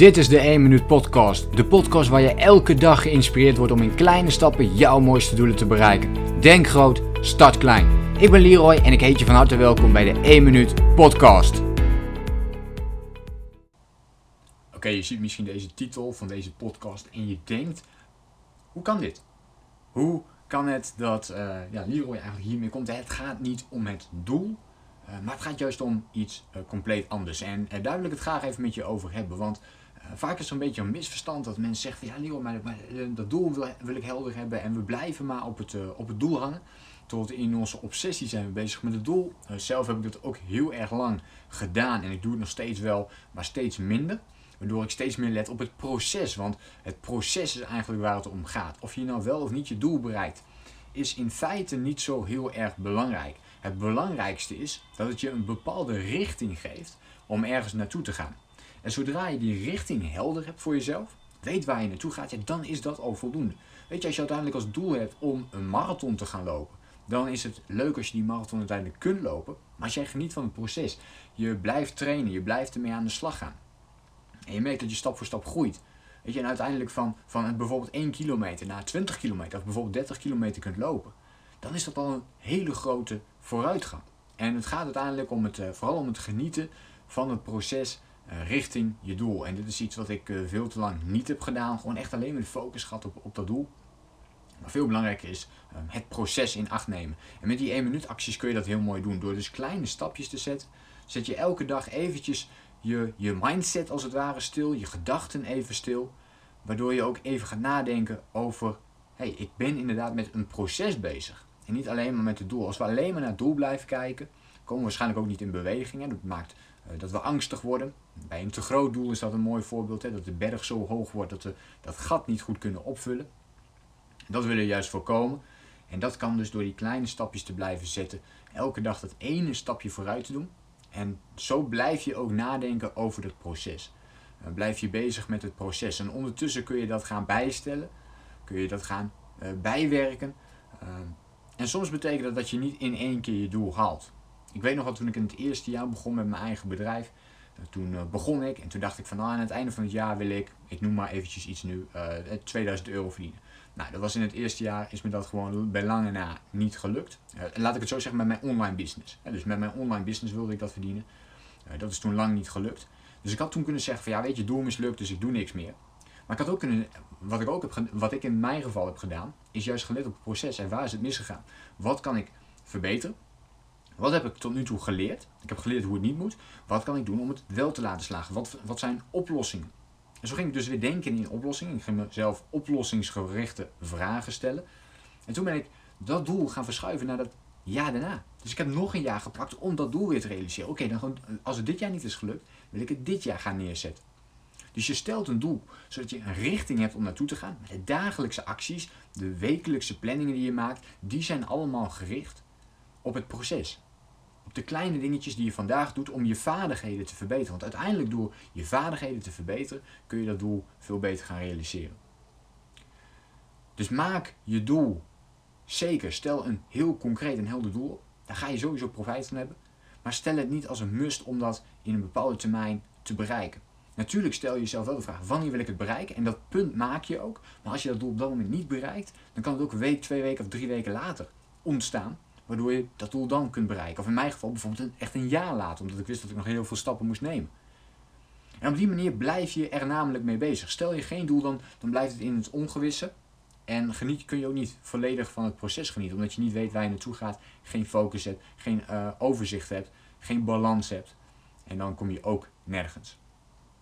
Dit is de 1 Minuut Podcast. De podcast waar je elke dag geïnspireerd wordt om in kleine stappen jouw mooiste doelen te bereiken. Denk groot, start klein. Ik ben Leroy en ik heet je van harte welkom bij de 1 Minuut Podcast. Oké, je ziet misschien deze titel van deze podcast en je denkt: hoe kan dit? Hoe kan het dat uh, ja, Leroy eigenlijk hiermee komt? Het gaat niet om het doel, uh, maar het gaat juist om iets uh, compleet anders. En daar wil ik het graag even met je over hebben. Want vaak is het zo'n beetje een misverstand dat mensen zeggen: ja, Leroy, maar, maar dat doel wil, wil, ik helder hebben. En we blijven maar op het, op het doel hangen. Tot in onze obsessie zijn we bezig met het doel. zelf heb ik dat ook heel erg lang gedaan. En ik doe het nog steeds wel, maar steeds minder. Waardoor ik steeds meer let op het proces. Want het proces is eigenlijk waar het om gaat. Of je nou wel of niet je doel bereikt, is in feite niet zo heel erg belangrijk. Het belangrijkste is dat het je een bepaalde richting geeft om ergens naartoe te gaan. En zodra je die richting helder hebt voor jezelf, weet waar je naartoe gaat, dan is dat al voldoende. Weet je, als je uiteindelijk als doel hebt om een marathon te gaan lopen, dan is het leuk als je die marathon uiteindelijk kunt lopen. Maar als jij geniet van het proces, je blijft trainen, je blijft ermee aan de slag gaan. En je merkt dat je stap voor stap groeit. Weet je, en uiteindelijk van, van bijvoorbeeld 1 kilometer naar 20 kilometer of bijvoorbeeld 30 kilometer kunt lopen, dan is dat al een hele grote vooruitgang. En het gaat uiteindelijk om het, uh, vooral om het genieten van het proces richting je doel. En dit is iets wat ik uh, veel te lang niet heb gedaan. Gewoon echt alleen maar de focus gehad op, op dat doel. Maar veel belangrijker is um, het proces in acht nemen. En met die 1 minuut acties kun je dat heel mooi doen. Door dus kleine stapjes te zetten. Zet je elke dag eventjes je, je mindset als het ware stil, je gedachten even stil. Waardoor je ook even gaat nadenken over, hey, ik ben inderdaad met een proces bezig. En niet alleen maar met het doel. Als we alleen maar naar het doel blijven kijken, komen waarschijnlijk ook niet in beweging. Hè. Dat maakt uh, dat we angstig worden. Bij een te groot doel is dat een mooi voorbeeld. Hè, dat de berg zo hoog wordt dat we dat gat niet goed kunnen opvullen. Dat willen we juist voorkomen. En dat kan dus door die kleine stapjes te blijven zetten. Elke dag dat ene stapje vooruit te doen. En zo blijf je ook nadenken over het proces. Uh, blijf je bezig met het proces. En ondertussen kun je dat gaan bijstellen. Kun je dat gaan uh, bijwerken. Uh, en soms betekent dat dat je niet in één keer je doel haalt. Ik weet nog wel toen ik in het eerste jaar begon met mijn eigen bedrijf. toen begon ik en toen dacht ik van nou, aan het einde van het jaar wil ik, ik noem maar eventjes iets nu, 2000 euro verdienen. Nou, dat was in het eerste jaar, is me dat gewoon bij lange na niet gelukt. Uh, laat ik het zo zeggen met mijn online business. Dus met mijn online business wilde ik dat verdienen. Dat is toen lang niet gelukt. Dus ik had toen kunnen zeggen van ja, weet je, doel mislukt, dus ik doe niks meer. Maar ik had ook kunnen, wat ik, ook heb, wat ik in mijn geval heb gedaan, is juist gelet op het proces en waar is het misgegaan. Wat kan ik verbeteren? Wat heb ik tot nu toe geleerd? Ik heb geleerd hoe het niet moet. Wat kan ik doen om het wel te laten slagen? Wat, wat zijn oplossingen? En zo ging ik dus weer denken in oplossingen. Ik ging mezelf oplossingsgerichte vragen stellen. En toen ben ik dat doel gaan verschuiven naar dat jaar daarna. Dus ik heb nog een jaar gepakt om dat doel weer te realiseren. Oké, dan als het dit jaar niet is gelukt, wil ik het dit jaar gaan neerzetten. Dus je stelt een doel, zodat je een richting hebt om naartoe te gaan. De dagelijkse acties, de wekelijkse planningen die je maakt, die zijn allemaal gericht op het proces op de kleine dingetjes die je vandaag doet om je vaardigheden te verbeteren. Want uiteindelijk door je vaardigheden te verbeteren kun je dat doel veel beter gaan realiseren. Dus maak je doel zeker. Stel een heel concreet en helder doel op. Daar ga je sowieso profijt van hebben. Maar stel het niet als een must om dat in een bepaalde termijn te bereiken. Natuurlijk stel je jezelf wel de vraag: wanneer wil ik het bereiken? En dat punt maak je ook. Maar als je dat doel op dat moment niet bereikt, dan kan het ook een week, twee weken of drie weken later ontstaan waardoor je dat doel dan kunt bereiken. Of in mijn geval bijvoorbeeld echt een jaar later, omdat ik wist dat ik nog heel veel stappen moest nemen. En op die manier blijf je er namelijk mee bezig. Stel je geen doel, dan, dan blijft het in het ongewisse. En geniet kun je ook niet volledig van het proces genieten, omdat je niet weet waar je naartoe gaat, geen focus hebt, geen uh, overzicht hebt, geen balans hebt. En dan kom je ook nergens.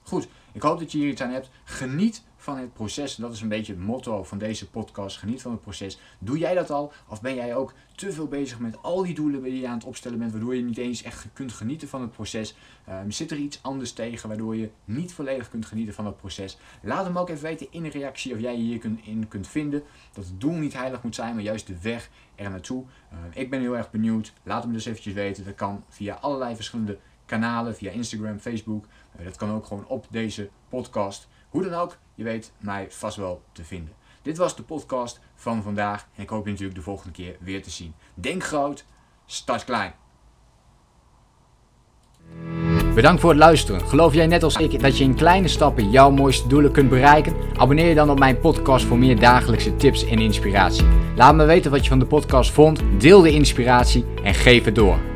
Goed, ik hoop dat je hier iets aan hebt. Geniet van het proces. Dat is een beetje het motto van deze podcast. Geniet van het proces. Doe jij dat al? Of ben jij ook te veel bezig met al die doelen die je aan het opstellen bent, waardoor je niet eens echt kunt genieten van het proces? Um, zit er iets anders tegen waardoor je niet volledig kunt genieten van het proces? Laat hem ook even weten in een reactie of jij je hier kunt, in kunt vinden. Dat het doel niet heilig moet zijn, maar juist de weg er naartoe. Uh, ik ben heel erg benieuwd. Laat hem dus eventjes weten. Dat kan via allerlei verschillende kanalen, via Instagram, Facebook. Uh, dat kan ook gewoon op deze podcast. Hoe dan ook, je weet mij vast wel te vinden. Dit was de podcast van vandaag en ik hoop je natuurlijk de volgende keer weer te zien. Denk groot, start klein. Bedankt voor het luisteren. Geloof jij net als ik dat je in kleine stappen jouw mooiste doelen kunt bereiken? Abonneer je dan op mijn podcast voor meer dagelijkse tips en inspiratie. Laat me weten wat je van de podcast vond, deel de inspiratie en geef het door.